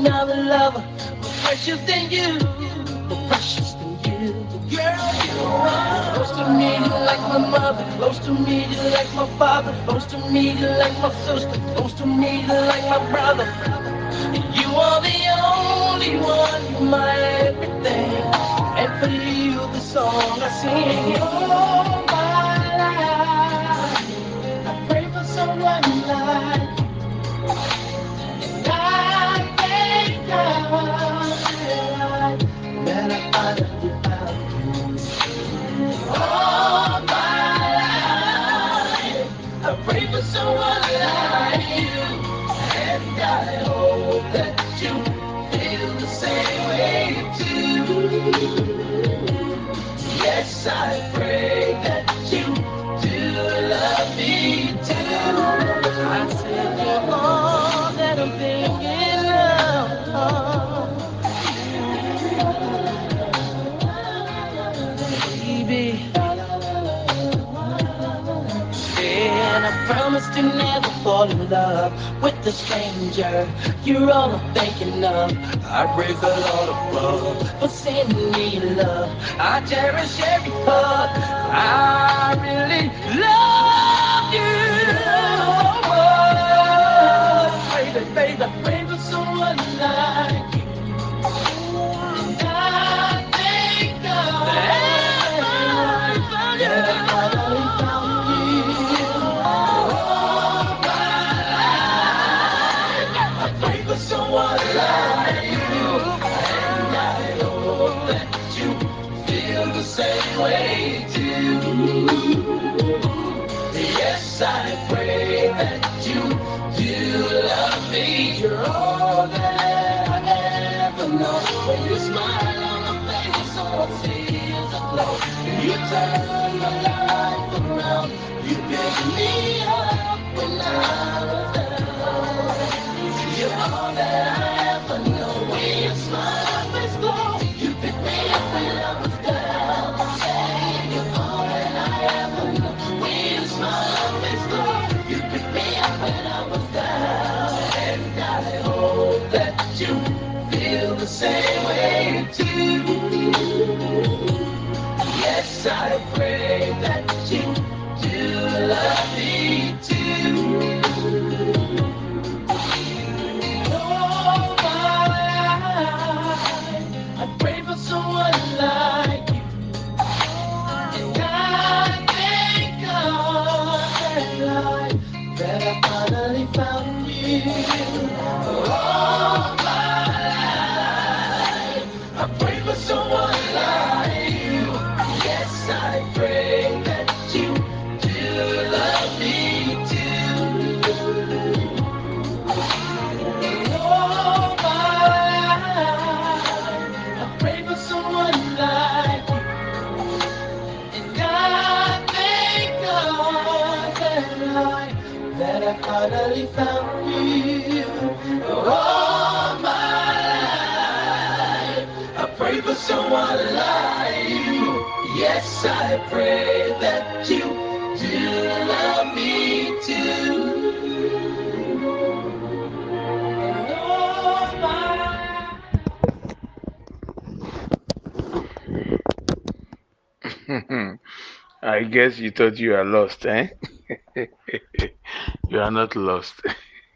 another lover more precious than you, more precious than you. Girl, you are close to me, you like my mother, close to me, you like my father, close to me, you like my sister, close to me, you like my brother. And you are the only one, you're my everything. And for you, the song I sing. All my life, I pray for someone Yes, fall in love with a stranger. You're all I'm thinking of. I break a lot of love for sending me love. I cherish every part. I guess you thought you are lost, eh? you are not lost.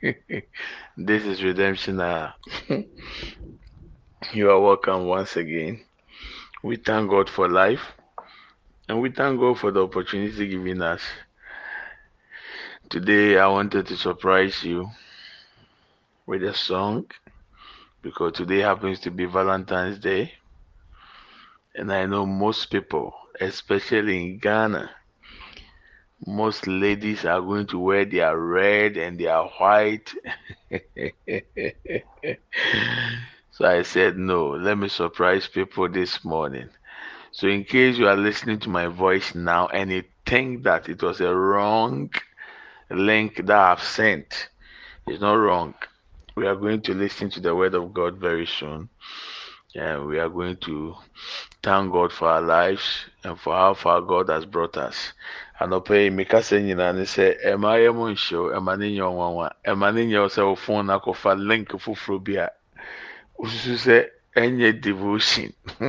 this is Redemption Hour. you are welcome once again. We thank God for life and we thank God for the opportunity given us. Today, I wanted to surprise you with a song because today happens to be Valentine's Day. And I know most people, especially in Ghana, most ladies are going to wear their red and their white. so I said, no, let me surprise people this morning. So, in case you are listening to my voice now and you think that it was a wrong link that I've sent, it's not wrong. We are going to listen to the word of God very soon. and we are going to thank God for our lives and for how far God has brought us. anɔpɛ yi meka sɛ nyinaa ne sɛ ɛma yɛ mo nhyɛw ɛma ne nyɛ ɔnwanwa ɛma ne nyɛ sɛ wo phone no akɔfa link foforɔ bi a wosusu sɛ ɛnyɛ devotion.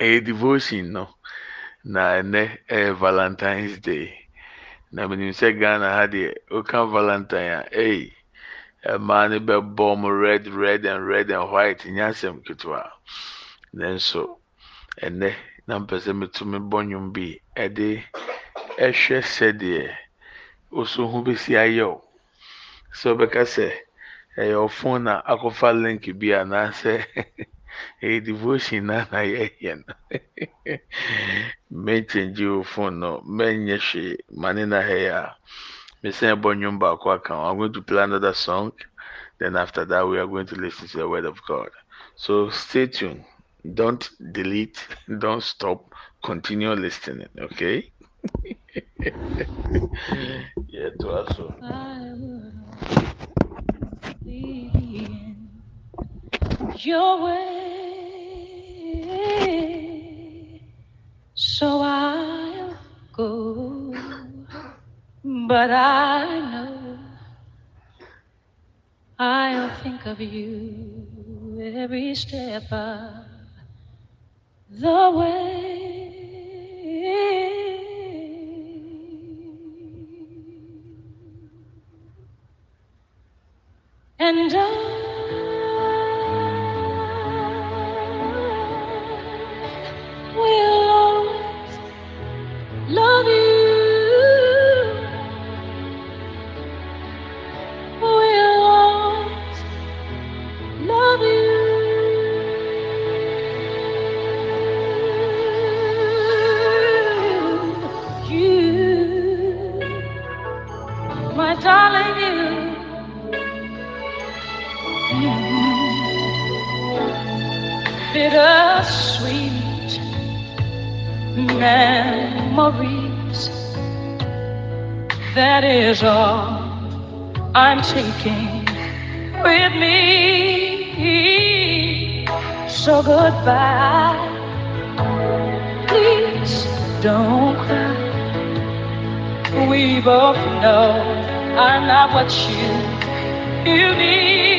Ɛyɛ devotion no. Na ɛnɛ ɛyɛ valentines day. Na menim sɛ ghana ha deɛ woka valentine a ɛyi mmaa no bɛbɔ mo red red and red and white. Nyɛ asɛm nanso ɛnɛ na mpɛ sɛ metumi bɔ nnwom bi ɛde ɛhwɛ sɛdeɛ oso ho bɛsi ayɛ o sɛ ɔbɛka sɛ ɛyɛ ɔfon na akɔfa link bi anaasɛ ɛyɛ devotion na na yɛyɛ no. Mɛnkyɛngye o phone no mɛnyɛ hwee ma na ha a mesan bɔ nnwom baako aka ho i'm going to play another song then after that we are going to listen to the word of god. So stay tuned. Don't delete, don't stop, continue listening, okay? yeah, to also. Your way, so I'll go, but I know I'll think of you every step of the way. And I memories. That is all I'm taking with me. So goodbye. Please don't cry. We both know I'm not what you you need.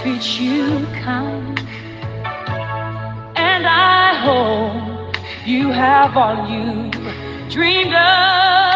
Treat you kind. And I hope you have all you dreamed of.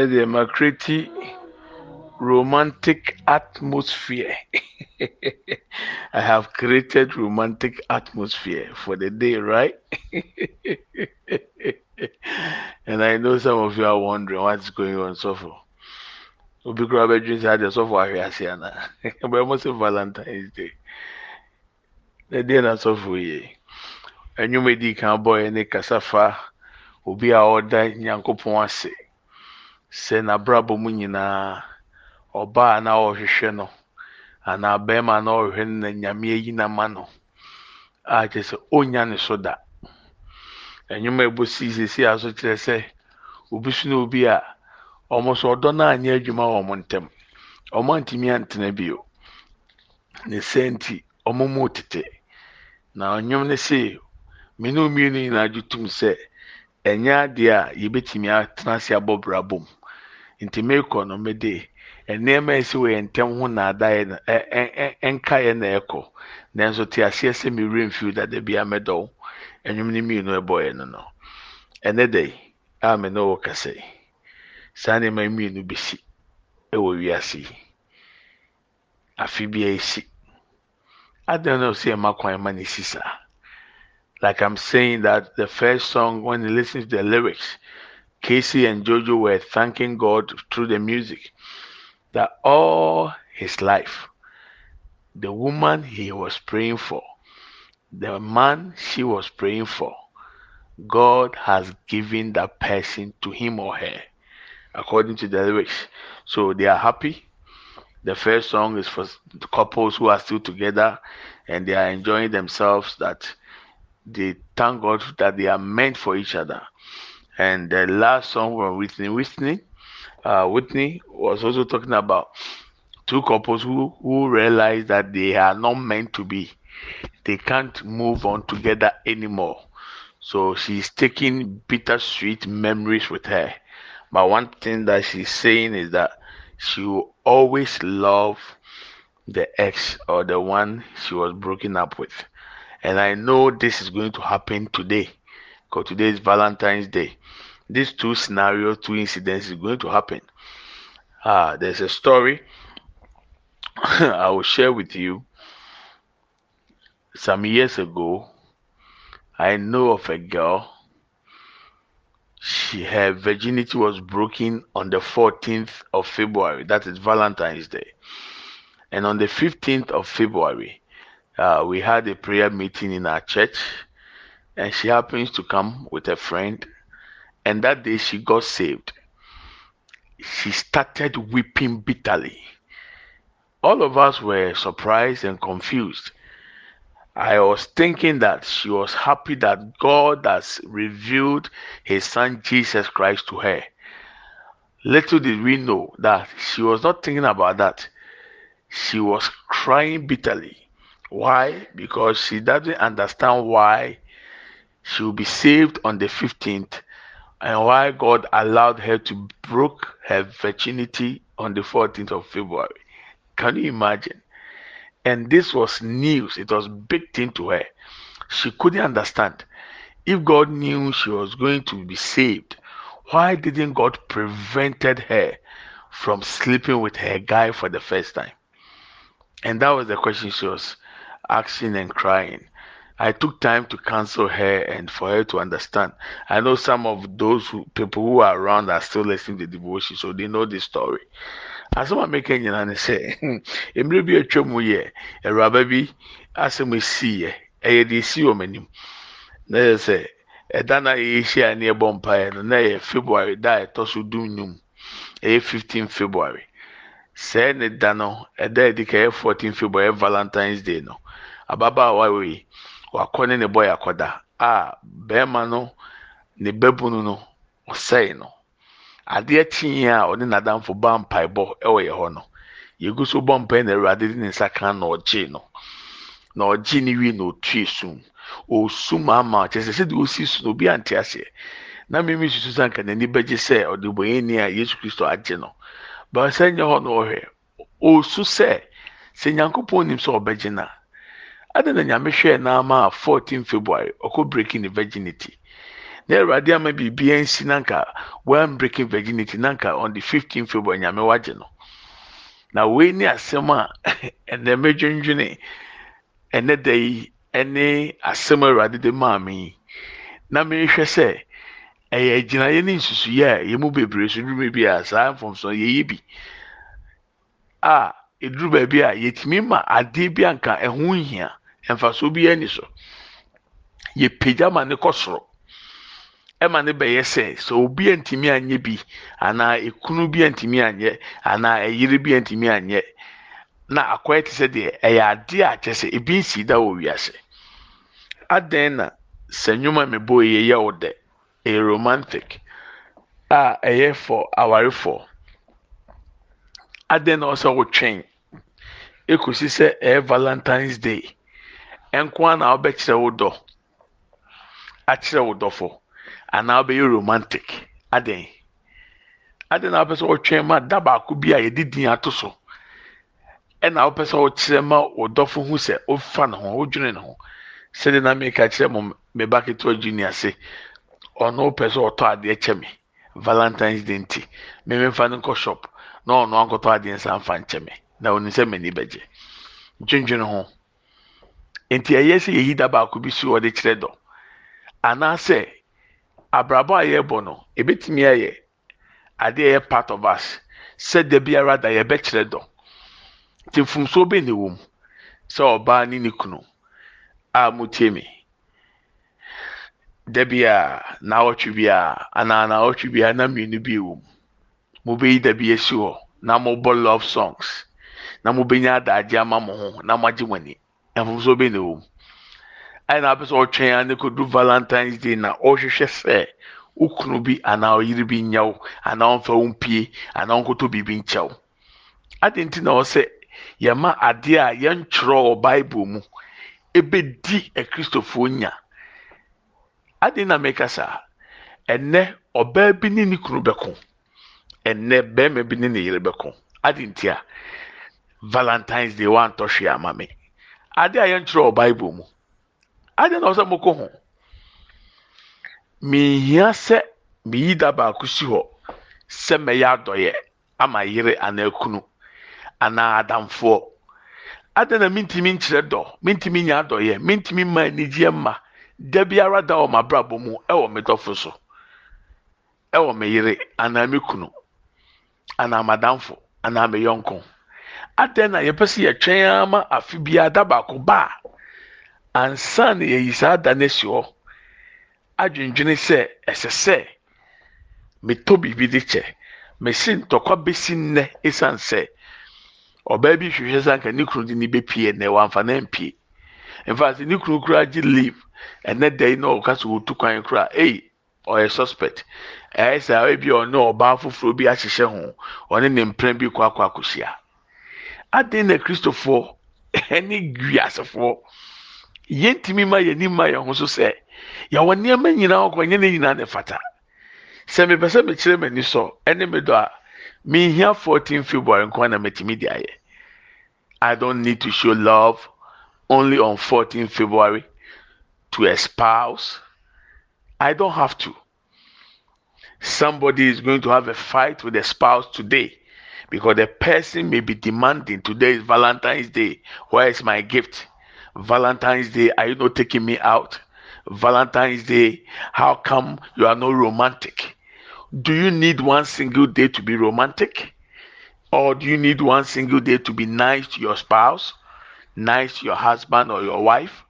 Ɛnɛ deɛ makreti romantic atmosphere. I have created romantic atmosphere for the day right? And i know some of you are wondering what's going on so far obi kura bɛdwin sɛ adeɛ sɔfo ahwɛ ase ana? Bɛmo sɛ valentines day. Na deɛ na sɔfo yɛ ɛnwom edi kan bɔɛ ne kasa fa obi a ɔda nyankopɔn ase sɛ n'abrabɔ mu nyinaa ɔbaa na ɔrehwehwɛ no anaa bɛrima na ɔrehwɛ no na nyame ayi n'ama no a kyerɛ sɛ onya ne so da. Ɛnwom a ɛbɔ sii sisi a so kyerɛ sɛ obi so na obi a wɔn nso ɔdɔ no anyɛ adwuma wɔ wɔn ntam. Wɔn antumi antena bio. Ne sɛ nti wɔn mu tete. Na ɔnwom no se mene mmienu nyinaa gye sɛ ɛnyɛ adeɛ a yɛbɛtumi atena ase abɔ bra bom nti meekɔ no mede nneɛma a ɛsi wɔ yɛn ntam ho nnaadaeɛ no ɛ ɛ ɛ ɛnkaeɛ na ɛkɔ. Nanso te aseɛ sɛ mewura mfiw dada bi amɛdɔw ɛnwom no mmienu ɛbɔeɛ no no. Ɛnɛ yi a me ne wɔ kasa yi. Saa nneɛma mmienu bɛsi ɛwɔ wiase yi. Afe bi a esi. Adan na ɔsi ɛma kwan ma ne si saa? Like i'm saying that the first song when you listen to the lyrics K-Ci and JoJo were thanking god through the music that all his life the woman he was praying for the man she was praying for god has given that person to him or her according to the lyrics. So they are happy. The first song is for the couples who are still together and they are enjoying themselves that they thank God that they are meant for each other. And the last song from Whitney, Whitney, uh, Whitney was also talking about two couples who, who realize that they are not meant to be. They can't move on together anymore. So she's taking bittersweet memories with her but one thing that she's saying is that she will always love the ex or the one she was broken up with. And I know this is going to happen today because today is Valentine's Day. These two scenarios, two incidents is going to happen. Ah, there's a story I will share with you. Some years ago, I know of a girl she her virginity was broken on the 14th of February. That is Valentine's Day. And on the 15th of February, uh, we had a prayer meeting in our church, and she happens to come with a friend. And that day she got saved. She started weeping bitterly. All of us were surprised and confused I was thinking that she was happy that God has revealed his son Jesus Christ to her. Little did we know that she was not thinking about that. She was crying bitterly. Why? Because she doesn't understand why she will be saved on the 15th and why God allowed her to break her virginity on the 14th of February. Can you imagine? And this was news, it was big thing to her. She couldn't understand. If God knew she was going to be saved, why didn't God prevented her from sleeping with her guy for the first time? And that was the question she was asking and crying. I took time to counsel her and for her to understand. I know some of those who, people who are around are still listening to the devotion, so they know the story. asɛm a meka nyinaa ne sɛ mmerɛ bi atwa mu yɛ awuraba bi asɛm esiiɛ ɛyɛ de esi wɔn anim na yɛ sɛ ɛda na ne ɛbɔ february a ɛtɔ so fifteen february sɛɛ ne da no ɛda yɛ di ka ɛyɛ fourteen february valentine's day no ababaawa wei wakɔ ne ne bɔ yɛ akɔda a bɛrima no ne bɛbunu no ɔsɛe no. adeɛ kyeeɛ a ɔne n'adamfo ba mpaebɔ ɛwɔ yɛ hɔ no yɛgu so bɔ mpae na awurade de ne nsa kan na ɔgye no. Na ɔgye ne wie na otue sum. Osum ama kyerɛ sɛ sɛdeɛ osi so obi ante aseɛ. Na mmemme susu sɛ nka n'ani bɛgye sɛ ɔde bɔyɛni a yesu kristo agye no. Baasa nyɛ hɔ na ɔhwɛ. Osu sɛ sɛ nyankopɔn nim sɛ ɔbɛgye na ada na nyame hwɛɛ n'ama a 14 february ɔkɔ breaking virginity. Na awurade ama biribiara nsi nanka wɔn breaking virginity nanka on the fifteen february nyame wagye no. Na wei ne asɛm a ɛnna mɛdwendwene ɛnɛ da yi ɛne asɛm awurade de maa me na mehwɛ sɛ ɛyɛ agyinaeɛ ne nsusueɛ a mu bebree so duru bi a saa mfomso yɛyɛ bi a eduru baabi a yɛtumi ma adeɛ bi anka ɛho nhia. Mfasoɔ bi ani so. Yɛpagya ma ne kɔ soro. Ɛma ne bɛyɛ sɛ sɛ obi ntumi anyɛ bi anaa ekunu bi ntumi anyɛ anaa ɛyere bi ntumi anyɛ na akɔyɛ te sɛ deɛ ɛyɛ adeɛ a kyɛ sɛ ebi nsi da wɔ wiase. Adan na sɛ nnwuma mi bɔ yɛ yɛ wo dɛ? Ɛyɛ romantic a ɛyɛ for awarefo adan na ɔsɛ wotwɛn? Ekosi sɛ ɛyɛ valentines day. Nko ara na ɔbɛkyerɛ wo dɔ akyerɛ wo dɔfo anaa ɔbɛyɛ romantic. Adan adan na ɔpɛ sɛ ɔtwɛn ma da baako bi a yɛde din ato so. Ɛna ɔpɛ sɛ ɔkyerɛ ma wo dɔfo ho sɛ ɔfa ne ho ɔdwene ne ho. Sɛdeɛ na meka kyerɛ mo me ba ketewa junior se ɔno pɛ sɛ ɔtɔ adeɛ kyɛ me. Valentines day nti mmemme nfa no nkɔ shop na ɔno ankɔtɔ adeɛ nsa nfa nkyɛ me. Na ɔno sɛ bɛgye. Dwendwene ho. Nti ɛyɛ sɛ yɛyi da baako bi si ɔde kyerɛ dɔ. Anaasɛ abrabɔ a yɛrebɔ no ebetumi ayɛ. Adeɛ yɛ part of us. Sɛ da biara da yɛbɛkyerɛ dɔ. Nti mfumsuo bɛ na ɛwɔ mu sɛ ɔbaa ne ne kunu a motie me. Da bi a naawɔtwe bi a anaa naawɔtwe bi a na mmienu bi wɔ mu mobɛyi da bi asi hɔ na mobɔ love songs. Na mobɛnya adagye ama mo ho na moagye mo ani mfomsoɔ bɛ na ɛwɔ mu ɛna apɛ sɛ ɔtwɛn a ne valentines day na ɔrehwehwɛ sɛ wo kunu bi anaa ɔyere bi nya anaa ɔmfa wo anaa ɔnkɔtɔ biribi nkyɛ ade nti na ɔsɛ yɛma adeɛ a yɛntwerɛ wɔ bible mu. Ebedi akristofoɔ nya ade na meka saa ɛnɛ ɔbaa bi ne ne kunu bɛko ɛnɛ bɛrima bi ne ne yere bɛko ade nti a valentines day wantɔ hwee ama me. Ade a yɛntwerɛ wɔ bible mu. Ade na ɔsɛ mokɔ ho. Mihia sɛ miyi da baako si hɔ sɛ mɛyɛ adɔyɛ ama yere anaa anaa adamfoɔ. Ade na mintimi nkyerɛ dɔ mintimi nya adɔyɛ mintimi ma anigyeɛ ma da biara da wɔ m'abrabɔ mu ɛwɔ me dɔfo so ɛwɔ me yere anaa me kunu anaa m'adamfo anaa me yɔnko. Ade na yɛpɛ sɛ yɛtwɛn ama afe biara da baako? Ba a na yɛyi saa da no asi hɔ adwendwene sɛ ɛsɛ sɛ metɔ biribi de kyɛ. Mesi ntɔkwa besi nnɛ esiane sɛ ɔbaa bi hwehwɛ sɛ anka ne kunu de ne bɛpie nnɛ wamfa na mpie mfa sɛ ne kunu kura gye leave. Ɛnɛ yi na ɔka sɛ wɔtu kwan kora ei ɔyɛ suspect. Ɛyɛ sɛ ɛbi ɔne ɔbaa foforɔ bi ahyehyɛ ho ɔne ne mpran bi kɔ akɔ akɔhyia aden na kristofoɔ ɛne wiasefoɔ yɛntumi ma ma yɛn ho so sɛ yɛwɔ nneɛma nyinaa ɔkɔ nyɛ ne nyinaa ne fata sɛ mepɛ sɛ mekyerɛ m'ani sɔ ɛne me dɔ a mehia 14 february nko na metumi de ayɛ. I don't need to show love only on 14 february to a spouse i don't have to. Somebody is going to have a fight with a spouse today because the person may be demanding today is valentine's day where is my gift valentine's day are you not taking me out valentine's day how come you are not romantic do you need one single day to be romantic? Or do you need one single day to be nice to your spouse, nice to your husband or your wife?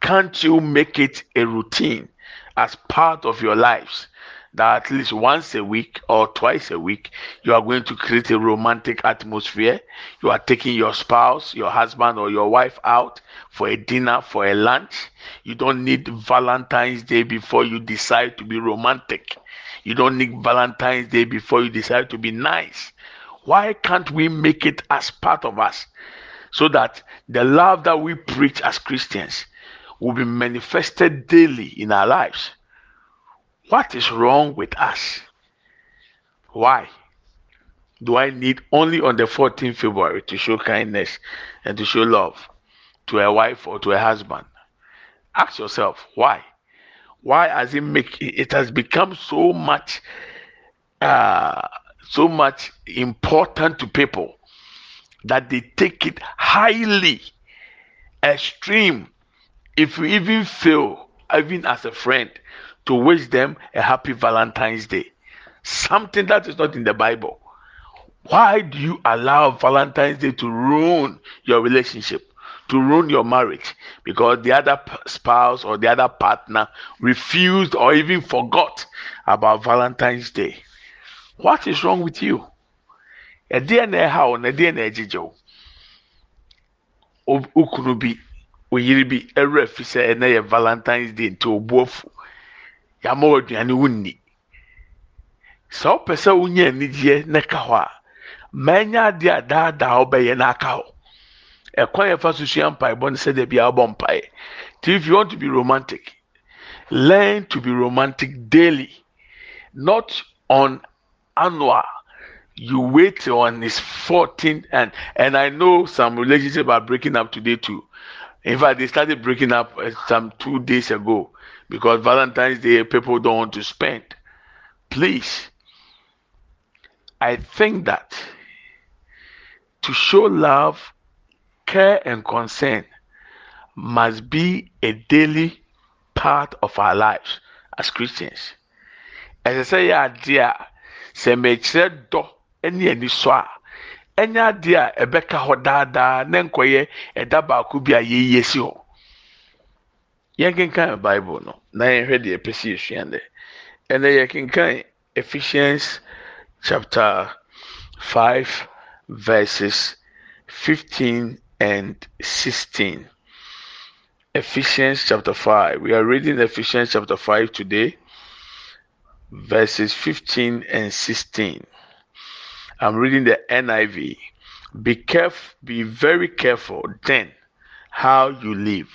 Can't you make it a routine as part of your lives that at least once a week or twice a week you are going to create a romantic atmosphere? You are taking your spouse, your husband, or your wife out for a dinner, for a lunch. You don't need Valentine's Day before you decide to be romantic. You don't need Valentine's Day before you decide to be nice. Why can't we make it as part of us so that the love that we preach as Christians will be manifested daily in our lives? What is wrong with us? Why do I need only on the 14th February to show kindness and to show love to a wife or to a husband? Ask yourself why. why has it make it has become so much uh, so much important to people that they take it highly extreme if you even fail even as a friend to wish them a happy valentine's day. Something that is not in the bible. Why do you allow valentine's day to ruin your relationship to ruin your marriage? Because the other spouse or the other partner refused or even forgot about Valentine's Day. What is wrong with you? ɛdeɛ na ɛha wo na ɛdeɛ na ɛgyegye wo bi oyiri bi ɛwerɛ fi valentines day nti obu afu yàmà aduane wunni sɛ ɔpɛ sɛ wonya anigyeɛ na ka hɔ a mɛnya adeɛ a daadaa ɔbɛyɛ n'aka hɔ. Ɛkwan yɛfa so sua mpaebɔ no sɛ dabi a ɔbɔ mpae nti if you want to be romantic learn to be romantic daily. Not on annual. You wait on his 14th and and i know some relationships are breaking up today too. In fact they started breaking up uh, some two days ago because valentine's day people don't want to spend please i think that to show love care and concern must be a daily part of our lives as Christians. As I say, adeɛ a sɛ mɛkyerɛ dɔ ne ani sɔ a ɛnyɛ adeɛ a ɛbɛka hɔ daadaa na nkɔyɛ ɛda. Yɛnkenkan Bible no na yɛnhwɛ deɛ ɛpɛ si esua dɛ. Ɛnɛ yɛkenkan Ephesians chapter five verses fifteen and 16. Ephesians chapter 5. We are reading Ephesians chapter 5 today, verses 15 and 16. I'm reading the NIV. Be careful, be very careful then how you live,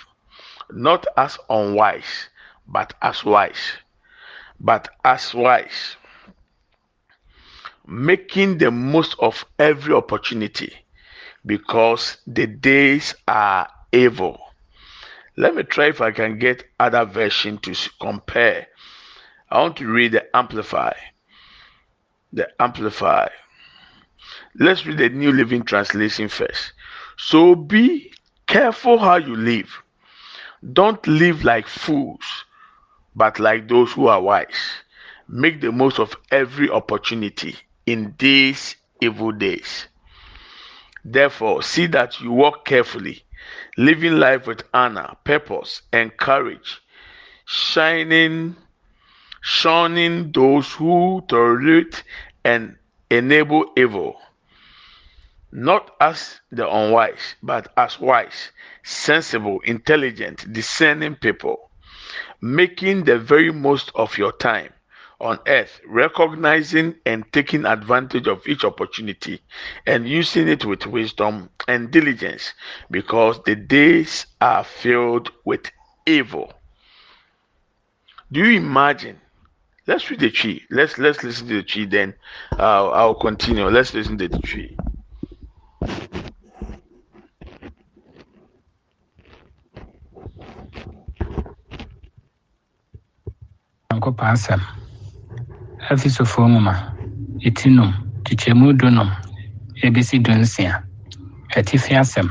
not as unwise, but as wise. But as wise, making the most of every opportunity because the days are evil. Let me try if I can get other version to compare. I want to read the Amplify. The Amplify. Let's read the New Living Translation first. So be careful how you live. Don't live like fools, but like those who are wise. Make the most of every opportunity in these evil days. Therefore, see that you walk carefully, living life with honor, purpose, and courage, shining, shunning those who tolerate and enable evil, not as the unwise, but as wise, sensible, intelligent, discerning people, making the very most of your time on earth, recognizing and taking advantage of each opportunity and using it with wisdom and diligence because the days are filled with evil. Do you imagine? Let's read the Twi. Let's let's listen to the Twi. Then uh, I'll continue. Let's listen to the Twi. Efesofoɔ nwoma eti num kyekyɛmu dunum ebesi dunsia atifi asɛm.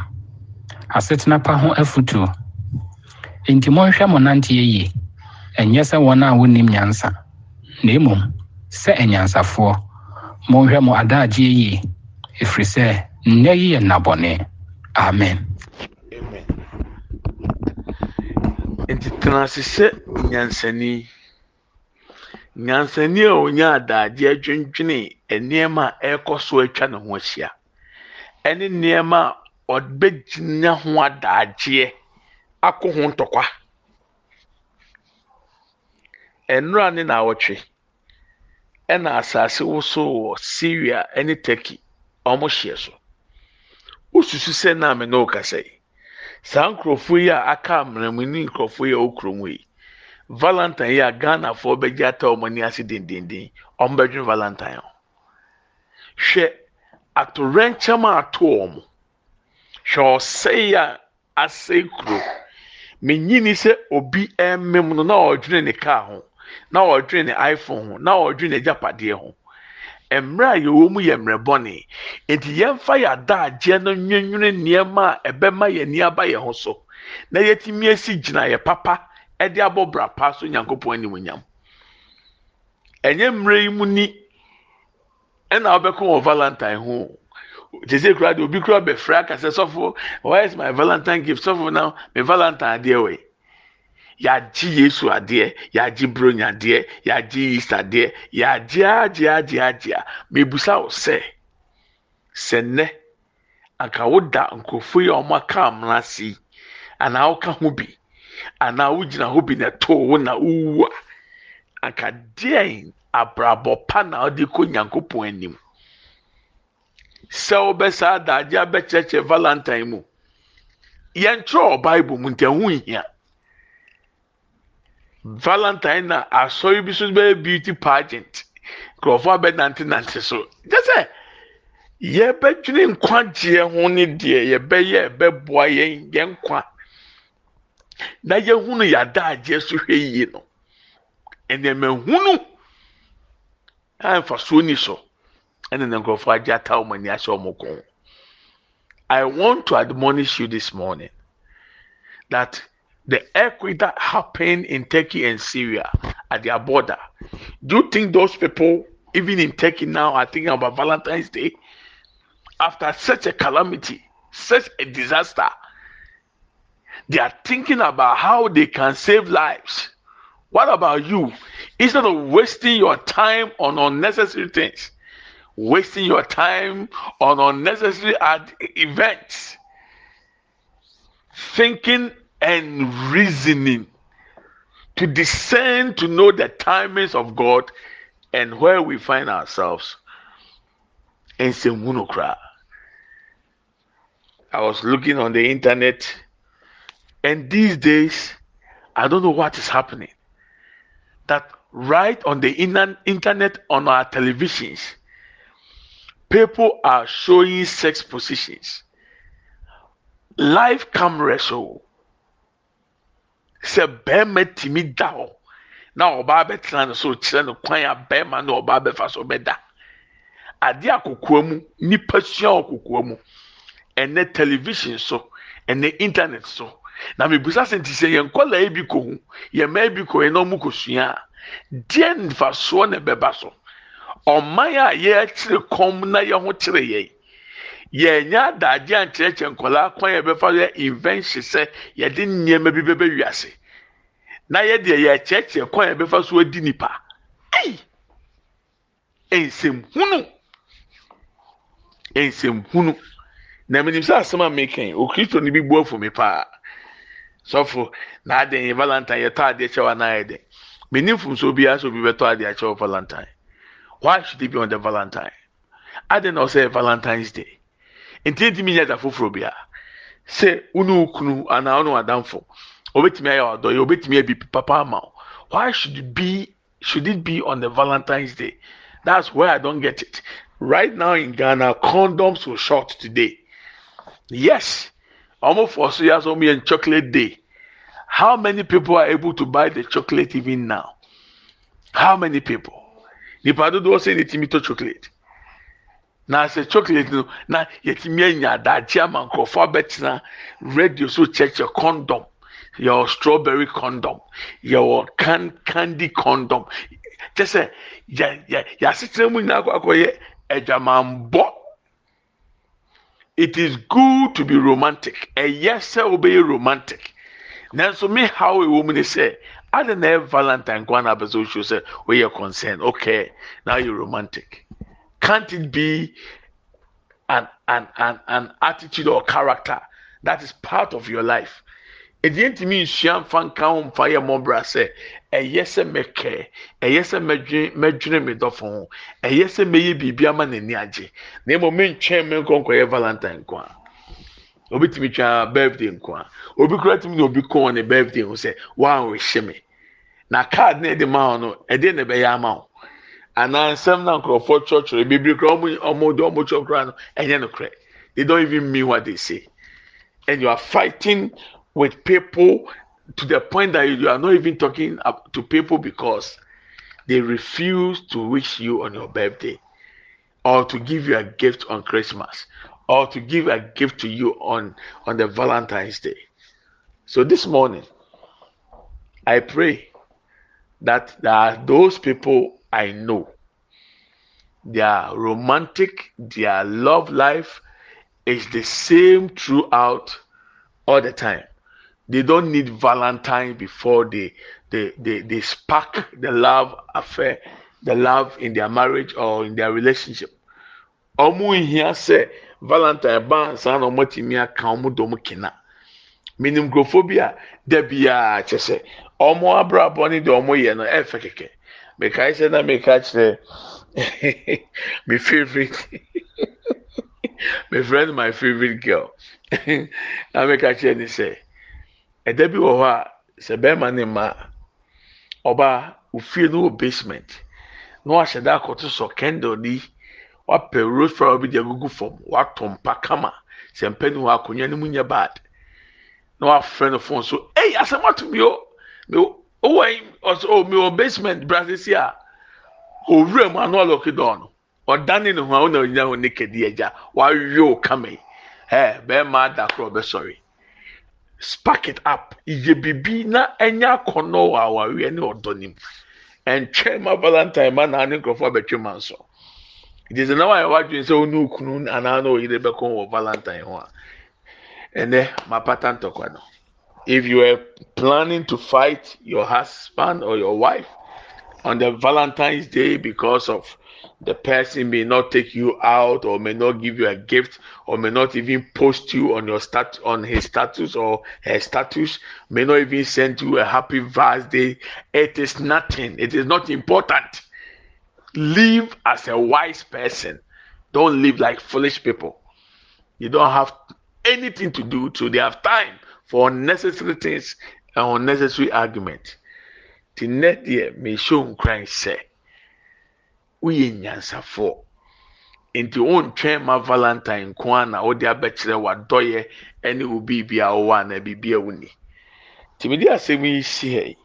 Asetena pa ho afotuo enti monhwɛ mo nanteɛ yie ɛnyɛ sɛ wɔn a wonim nyansa. Na mmom sɛ anyansafoɔ monhwɛ mo adagyeɛ yie ɛfiri sɛ nnɛ yi yɛ nnabɔne amen. Nti tena nyansani. Nyansani a onya adagye adwendwene nneɛma a ɛrekɔ so atwa ne ho ahyia. Ɛne nneɛma a ɔbɛgyina ho adagyeɛ akɔ ho ntɔkwa. Nnora ne naawɔtwe ɛna asase wosoo wɔ Syria ne Turkey wɔn hyeɛ so. Wosusu sɛ na me ne wo kasa yi. Saa nkurɔfoɔ yi a aka amena mu ne nkurɔfoɔ yi a wɔwɔ kurom yi. Valentine yi a ghanafoɔ bɛgye ata wɔn ani ase dendenden wɔn bɛdwene valentine ho hwɛ atorɛnkyɛm ato wɔn hwɛ ɔsɛe a asɛe kuro. Menyini sɛ obi ɛmem no na ɔdwene ne kaa ho. Na ɔdwene ne iphone ho. Na ɔdwene n'agyapadeɛ ho. Mmerɛ a yɛwɔ mu yɛ mmerɛ bɔne nti yɛmfa yɛ adagyeɛ no nwennwene nneɛma a ɛbɛma yɛn ani aba yɛn ho so. Na yɛtumi asi gyina yɛ papa. Ɛde abɔ bra pa so nyankopɔn animuonyam ɛnyɛ mmerɛ yi mu ni ɛna wobɛkɔ wɔ valentine ho. Te sɛ kura de obi kura bɛfrɛ akasɛ sɔfo why is my valentine gift? Sɔfo na me valentine adeɛ yi? Yagye yesu adeɛ yagye bronya adeɛ yagye yeast adeɛ yagye agye agye agye a mebusa wo sɛ sɛ nnɛ anka woda nkurɔfoɔ yi a wɔn aka amena ase anaa woka ho bi? Anaa wogyina ho bi na ɛtoo na wowu a anka abrabɔ pa na ɔde kɔ nyankopɔn anim? Sɛ wobɛsa adagye abɛkyerɛkyerɛ valentine mu yɛntwerɛ ɔbaibul mu nti ɛho nhia. Valentine na asɔre bi so bɛyɛ beauty pageant. Nkurɔfoɔ abɛnantenante so. Gye sɛ yɛbɛdwene nkwagyeɛ ho ne deɛ yɛbɛyɛ ɛbɛboa yɛn yɛn nkwa. Na yɛhunu yɛadagyeɛ so hwɛ yie no nneɛma hunu a mfasoɔ ni so ɛna ne nkurɔfoɔ agye ata wɔn ani ahyɛ wɔn kɔn i want to admonish you this morning that the earthquake that happened in Turkey and Syria at their border. Do you think those people, even in Turkey now, are thinking about Valentine's Day? After such a calamity, such a disaster, they are thinking about how they can save lives. What about you? Instead of wasting your time on unnecessary things, wasting your time on unnecessary events, thinking and reasoning to discern to know the timings of God and where we find ourselves. And say, I was looking on the internet, and these days, I don't know what is happening. That right on the internet, on our televisions, people are showing sex positions, live camera show sɛ bɛrima tumi da hɔ na ɔbaa bɛtena no so kyerɛ no kwan a bɛrima na ɔbaa bɛfa so bɛda adeɛ akokoa mu nipa sua akokoa mu ɛnɛ television so ɛnɛ internet so na mebusa sɛ nti sɛ yɛn nkɔla ebi kɔ ho yɛn mmaa bi kɔ yɛn na ɔmo kɔ sua a deɛ nfasoɔ na ɛbɛba so. Ɔman a yɛakyerɛ kɔm na yɛn ho kyerɛ yɛn yɛnyɛ adagye ankyerɛkyerɛ nkɔlaa kwan yɛ bɛfa yɛ invention sɛ yɛde nneɛma bi bɛbɛ wiase. Na yɛde yɛkyerɛkyerɛ kwan yɛ bɛfa so adi nipa ɛyi nsɛmhunu! Nsɛmhunu! Na menim sɛ asɛm a mekan okristo no bi bu afu me paa sɔfo na adan yɛ valentine yɛtɔ adeɛ kyɛw anaa yɛ dɛ menim fumso biara sɛ obi bɛtɔ adeɛ kyɛw valentine. Why should it be on the valentine? Adan na ɔsɛ valentine's day. Nti ntumi nyɛ da foforɔ bia. Sɛ wone kunu anaa wone adamfo obetumi ayɛ ɔdɔ yɛ obetumi abi papa ama wo. Why should it be should it be on the valentine's day? That's where i don't get it. Right now in ghana condoms were short today. Yes ɔmo fɔ so yɛ sɛ ɔmo chocolate day. How many people are able to buy the chocolate even now? How many people? Nipa dodoɔ sɛ ne timi to chocolate. Na sɛ chocolate no na yɛtumi anya adagye ama nkurɔfoɔ abɛtena radio so kyerɛkyerɛ condom yɛwɔ strawberry condom your can candy condom. Kyɛ sɛ yɛ yɛ yɛasetena mu nyinaa akɔ akɔyɛ adwamanbɔ it is good to be romantic. Ɛyɛ sɛ wobɛyɛ romantic. Nanso me how mu ne sɛ ade na ɛyɛ valentine kwan na abɛsɛ wosuo sɛ woyɛ okay now you're romantic. Can't it be an, an, an, an attitude or character that is part of your life? Ɛdeɛ ntumi nsua mfa nka ho mfa yɛ mmɔbra sɛ ɛyɛ sɛ mɛkɛ ɛyɛ sɛ mɛdwene me dɔfo ho ɛyɛ sɛ mɛyɛ biribi ama n'ani agye. Na mmom mentwɛn me nkɔnkɔyɛ valentine nko a obi tumi twa birthday nko a obi kura tumi na obi kɔn ne birthday ho sɛ wɔhyɛ me. Na card na ɛde ma ho no ɛdeɛ na ɛbɛyɛ ama ho anaa nsɛm na nkurɔfoɔ kyerɛkyerɛ bebree kora ɔmo ɔmo de ɔmo kyerɛkyerɛ no ɛnyɛ no korɛ they don't even mean what they say. And you are fighting with people to the point that you are not even talking to people because they refuse to wish you on your birthday or to give you a gift on Christmas or to give a gift to you on on the Valentine's Day. So this morning I pray that there are those people I know their romantic their love life is the same throughout all the time they don't need valentine before they they they, they spark the love affair the love in their marriage or in their relationship. Ọmụ nhia sɛ valentine ba nsa na ọmụ tìmi aka ọmụ dọm kena minim nkurɔfoɔ bi a dabi a kyɛ sɛ ọmụ abrabọ ne deɛ ọmụ yɛ no ɛfɛ kɛkɛ mekae sɛ na meka kyerɛ my favorite my friend my favorite girl. Na meka kyerɛ ne sɛ ɛda bi wɔ hɔ a sɛ bɛrima ne mma ɔbaa ofie no wɔ basement na wahyɛ dɛ akɔto sɔ candle ni wapɛ rose flower bi de agugu fam watɔ mpa kama sɛ mpa ni hɔ akonnwa no mu nyɛ bad. Na wafrɛ no phone so ɛy asɛm ato mi o. Mi owó ɛyin ɔsɔ o mi wɔ basement brasisi a owurɛ mu ano ɔlɔki dɔɔ no. Ɔdane ne ho a ɔna onyina ho ne kɛdi agya wawe o kama yi. Ɛ bɛrima adakoro ɔbɛsɔre. Spark it up. Yɛ bibi na ɛnyɛ akɔnɔ wɔ awareɛ ne ɔdɔ nim ɛntwɛn ma valentine ma naa ne nkurɔfoɔ abɛtwe ma nso it na wayɛ wadwene sɛ ɔne okunu anaa na ɔyere bɛkɔ wɔ valentine ho a ɛnɛ ma pata ntɔkwa no if you are planning to fight your husband or your wife on the valentine's day because of the person may not take you out or may not give you a gift or may not even post you on your stat on his status or her status may not even send you a happy birthday it is nothing. It is not important. Live as a wise person. Don't live like foolish people. You don't have anything to do so they have time for unnecessary things and unnecessary argument net year may show crying say woyɛ nyansafoɔ. Nti wontwɛn ma valentine nko a na wode abɛkyerɛ wadɔyɛ ne wo biribi a wowɔ ana biribi a woni nti mede asɛm yi si ha yi.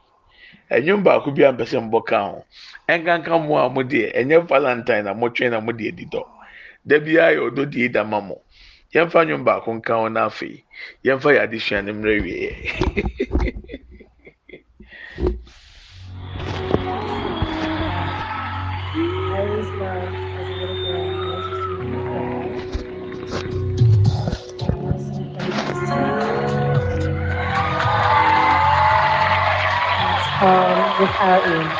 Ɛnwom baako bi a mpɛ sɛ mbɔ ka ho. Ɛnkanka mo a mo deɛ ɛnyɛ valentine na motwɛn na mode adi dɔ. Da biara yɛ ɔdɔ die da ma mo. Yɛmfa nwom baako nka ho na afei. Yɛmfa yɛ adesua no mmerɛ wieɛ um, without you.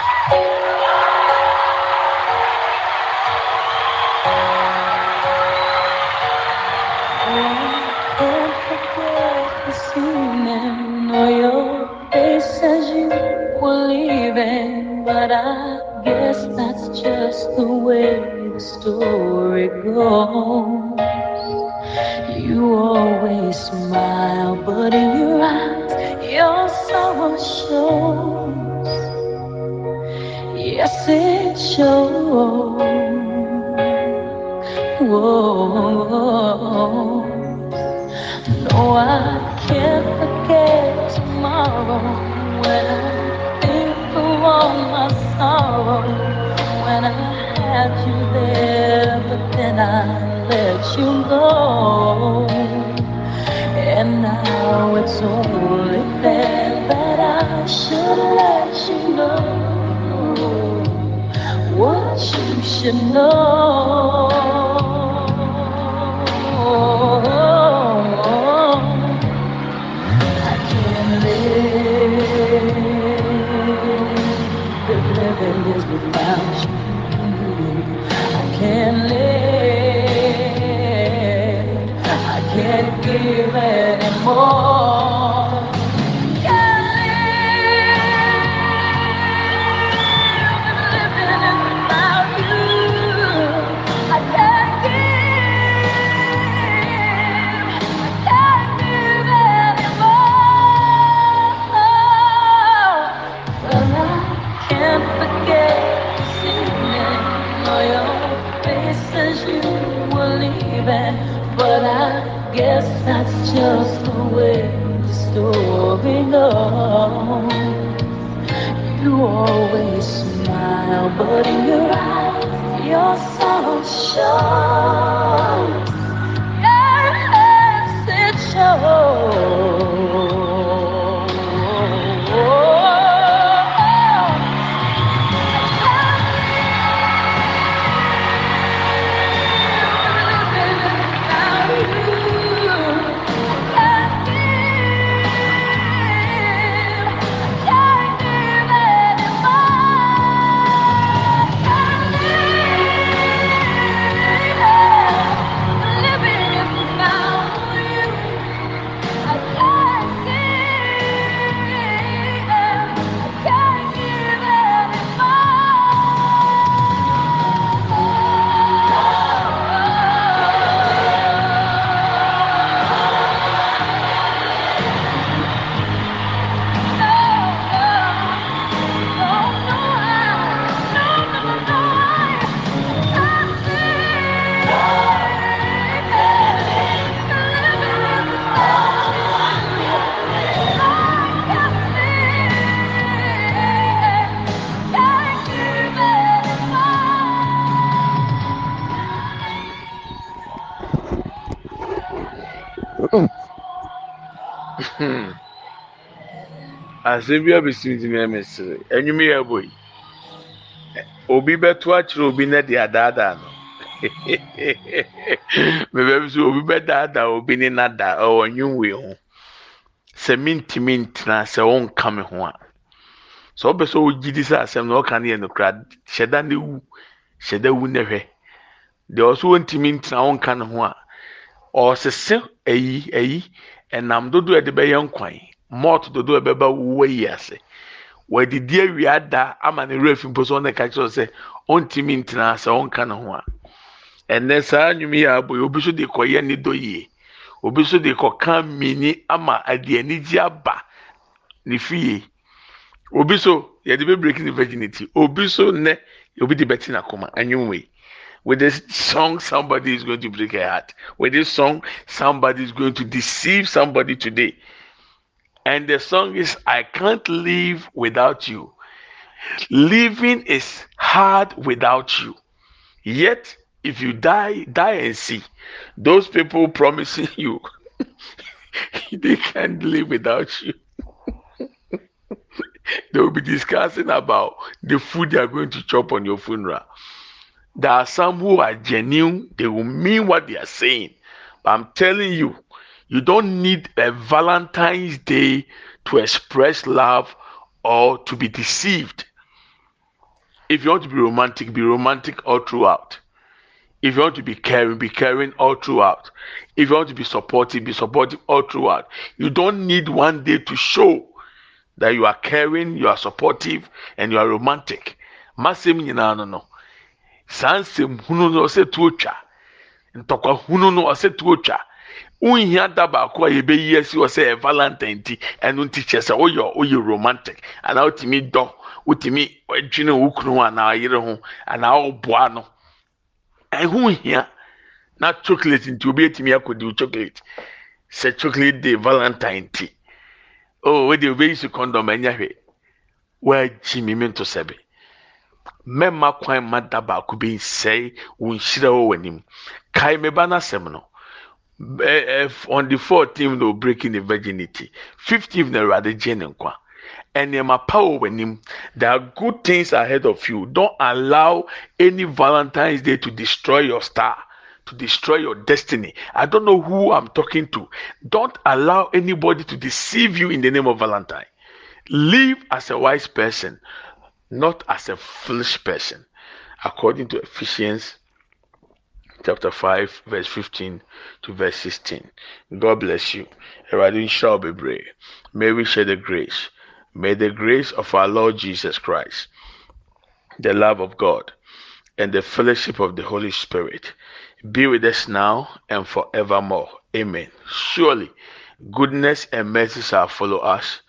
But I guess that's just the way the story goes. You always smile, but in your eyes, your sorrow shows. It. No, I can't forget tomorrow when I think of all my sorrow. When I had you there, but then I let you go. And now it's only I can't live living is without you. I can't live. I can't give anymore. Asɛm bi abɛsi ti mi ɛmɛsiri enyim yɛ bɔ yi obi bɛto akyerɛ obi na de adaadaa no. Mɛbɛ bi so obi bɛdaadaa obi ne nada ɛwɔ nwinwe ho. Sɛ mintimi ntena sɛ ɔnka mi ho a. Sɛ ɔbɛ sɛ ɔgyi di sɛ asɛm na ɔka ne yɛ no kora hyɛda ne wu hyɛda wu ne hwɛ deɛ ɔso ɔntimi ntena ɔnka ne ho a ɔsese ɛyi ɛyi ɛnam dodo ɛde bɛyɛ nkwan. Malt dodo ɛbɛba wuwa yi ase wɔadidi awia da ama ne werɛ fi mpo so ɔna ka kyerɛ sɛ ɔntumi ntena sɛ ɔnka ne ho a ɛnɛ saa nnwom yi abɔ yi obi so de kɔyɛ ne dɔ yie obi so de kɔka mini ama ade anigye aba ne fie obi so yɛde bɛ break ne virginity obi so nnɛ obi de bɛti n'akoma nnwom yi. With this song, somebody is going to break a heart. With this song, somebody is going to deceive somebody today. And the song is I Can't Live Without You. Living is hard without you. Yet, if you die, die and see. Those people promising you, they can't live without you. they will be discussing about the food they are going to chop on your funeral. There are some who are genuine, they will mean what they are saying. But I'm telling you, you don't need a Valentine's Day to express love or to be deceived. If you want to be romantic, be romantic all throughout. If you want to be caring, be caring all throughout. If you want to be supportive, be supportive all throughout. You don't need one day to show that you are caring, you are supportive, and you are romantic. Masem nyinaa no no. Saa hunu no ɔsɛ tuo twa. Ntɔkwa hunu no ɔsɛ tuo twa. Wonhia da baako a yɛbɛyi asi wɔ sɛ yɛ ti ɛno nti kyerɛ sɛ woyɛ woyɛ romantic. Anaa wotumi dɔ wotumi dwene wo kunu ho anaa yere ho anaa ɔboa no ɛho hia na chocolate nti obi etumi akɔdi wo chocolate. Sɛ chocolate day valentine ti. Oh wede obi yi si ɛnyɛ hwɛ wɔagyi mi nto sɛbe mɛma kwan ma da baako bi nsɛe wo nhyira wɔ wɔ anim kae me ba n'asɛm no. Uh, on the 14th no breaking the virginity. 15th na awurade gye ne nkwa. Nneɛma pa wɔ there are good things ahead of you. Don't allow any valentine's day to destroy your star to destroy your destiny. I don't know who i'm talking to. Don't allow anybody to deceive you in the name of valentine. Live as a wise person not as a foolish person. According to ephesians chapter 5, verse 15 to verse 16. God bless you. shall be brave. May we share the grace. May the grace of our Lord Jesus Christ, the love of God, and the fellowship of the Holy Spirit be with us now and forevermore. Amen. Surely, goodness and mercy shall follow us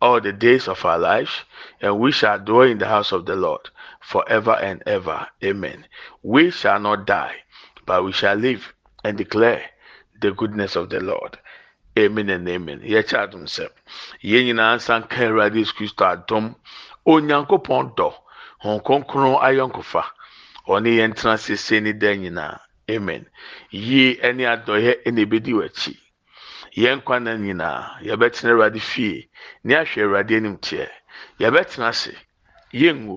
all the days of our lives, and we shall dwell in the house of the Lord forever and ever. Amen. We shall not die but we shall live and declare the goodness of the Lord. amen and amen. Yɛkyɛ adom sɛ yɛn nyinaa nsa nka awurade yesu kristo adom. Onyankopɔn dɔ hɔn kronkron ayɔnkofa. Ɔne yɛn tena sese ne dan nyinaa amen. Yie ne adɔyɛ na ebedi w'akyi yɛn nkwa na nyinaa yɛbɛtena awurade fie ne ahwɛ awurade anim teɛ. Yɛbɛtena ase. Yɛngu.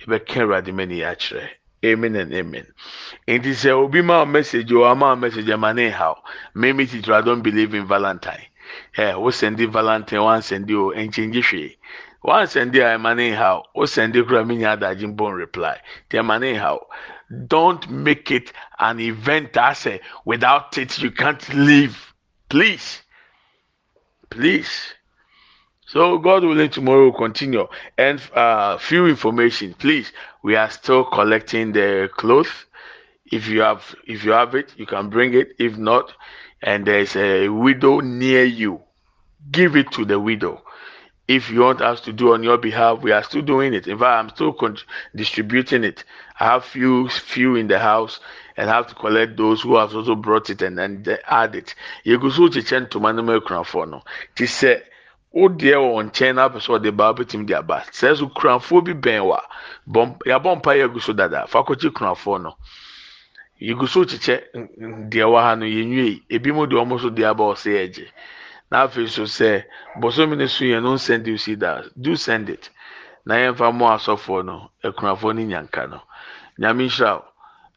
Yɛbɛka awurade mani akyerɛ amen and amen. Nti sɛ obi ma message o ama message ɛma ne haw. Mímí titiri i don't believe in valentine. Ɛ o sɛndi valentine wa sɛndi o nkyɛnji hwee. Wa sɛndi a ɛma ne haw. O sɛndi kura mi nya adagye mbɔ reply. Ti ɛma ne haw. Don't make it an event asɛ without it you can't live. Please. Please. So God willing, tomorrow we'll continue. And uh, few information, please. We are still collecting the clothes. If you have, if you have it, you can bring it. If not, and there's a widow near you, give it to the widow. If you want us to do on your behalf, we are still doing it. In fact, I'm still con- distributing it. I have few, few in the house, and have to collect those who have also brought it and then add it. Wo deɛ wɔ nkyɛn na apɛ sɛ ɔde ba bɛtumi de aba. Sɛ so kuranfoɔ bi bɛn wa yabɔ mpa yɛ gu so dada. Fakɔkye kuranfoɔ no. Yɛgu so kyekyɛ deɛ wɔ ha no yɛnwie ebi mu deɛ wɔn so de aba ɔsɛ yɛgye na afei so sɛ bɔsɔmi ne so yɛn no send you see that. Do send it. Na yɛn fa mo asɔfoɔ no ekuranfoɔ ne nyanka no. Nyame nhyira o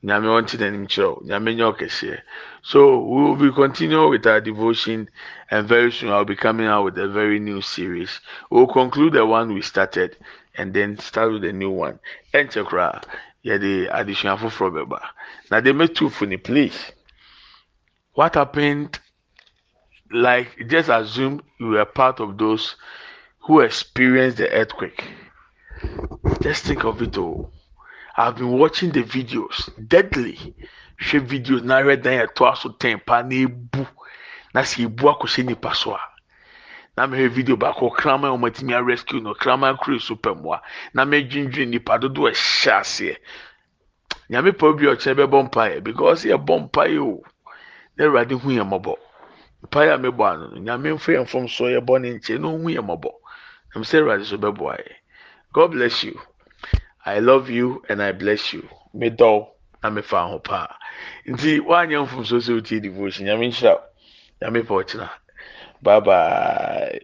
nyame ɔnte n'anim kyerɛw nyame ɔkɛseɛ so we will be continuing with our devotion and very soon i'll be coming out with a very new series. We'll conclude the one we started and then start with a new one. Koraa yɛde adesua foforɔ bɛba. Na de metu funi please. What happened? Like just assume you were part of those who experienced the earthquake. Just think of it all I've been watching the videos. Deadly. Hwɛ videos na ahwɛ dan ɛto aso ten pa na ebu. Na sɛ ebu akɔhyɛ nipa so a na mehwɛ video baako kraman a wɔn atumi arescue no kraman kuro so pɛmoa na mɛdwindwin nipa dodo ɛhyɛ aseɛ. Nyame pa obi ɔkyerɛ bɛbɔ mpaeɛ because yɛ bɔ mpaeɛ o. Na awurade hu yɛ mmɔbɔ. Mpaeɛ a mebɔ ano no nyame mfa yɛn fam so yɛ bɔ ne nkyɛn na ohun yɛ mmɔbɔ. Nam sɛ awurade so bɛboa yɛ god bless you. I love you and I bless you. Me dɔw na me fa ho paa. Nti wanyɛ mfomso sɛ wotie devotion. Nyame nhyira. Nyame pa ɔkyena. Bye bye.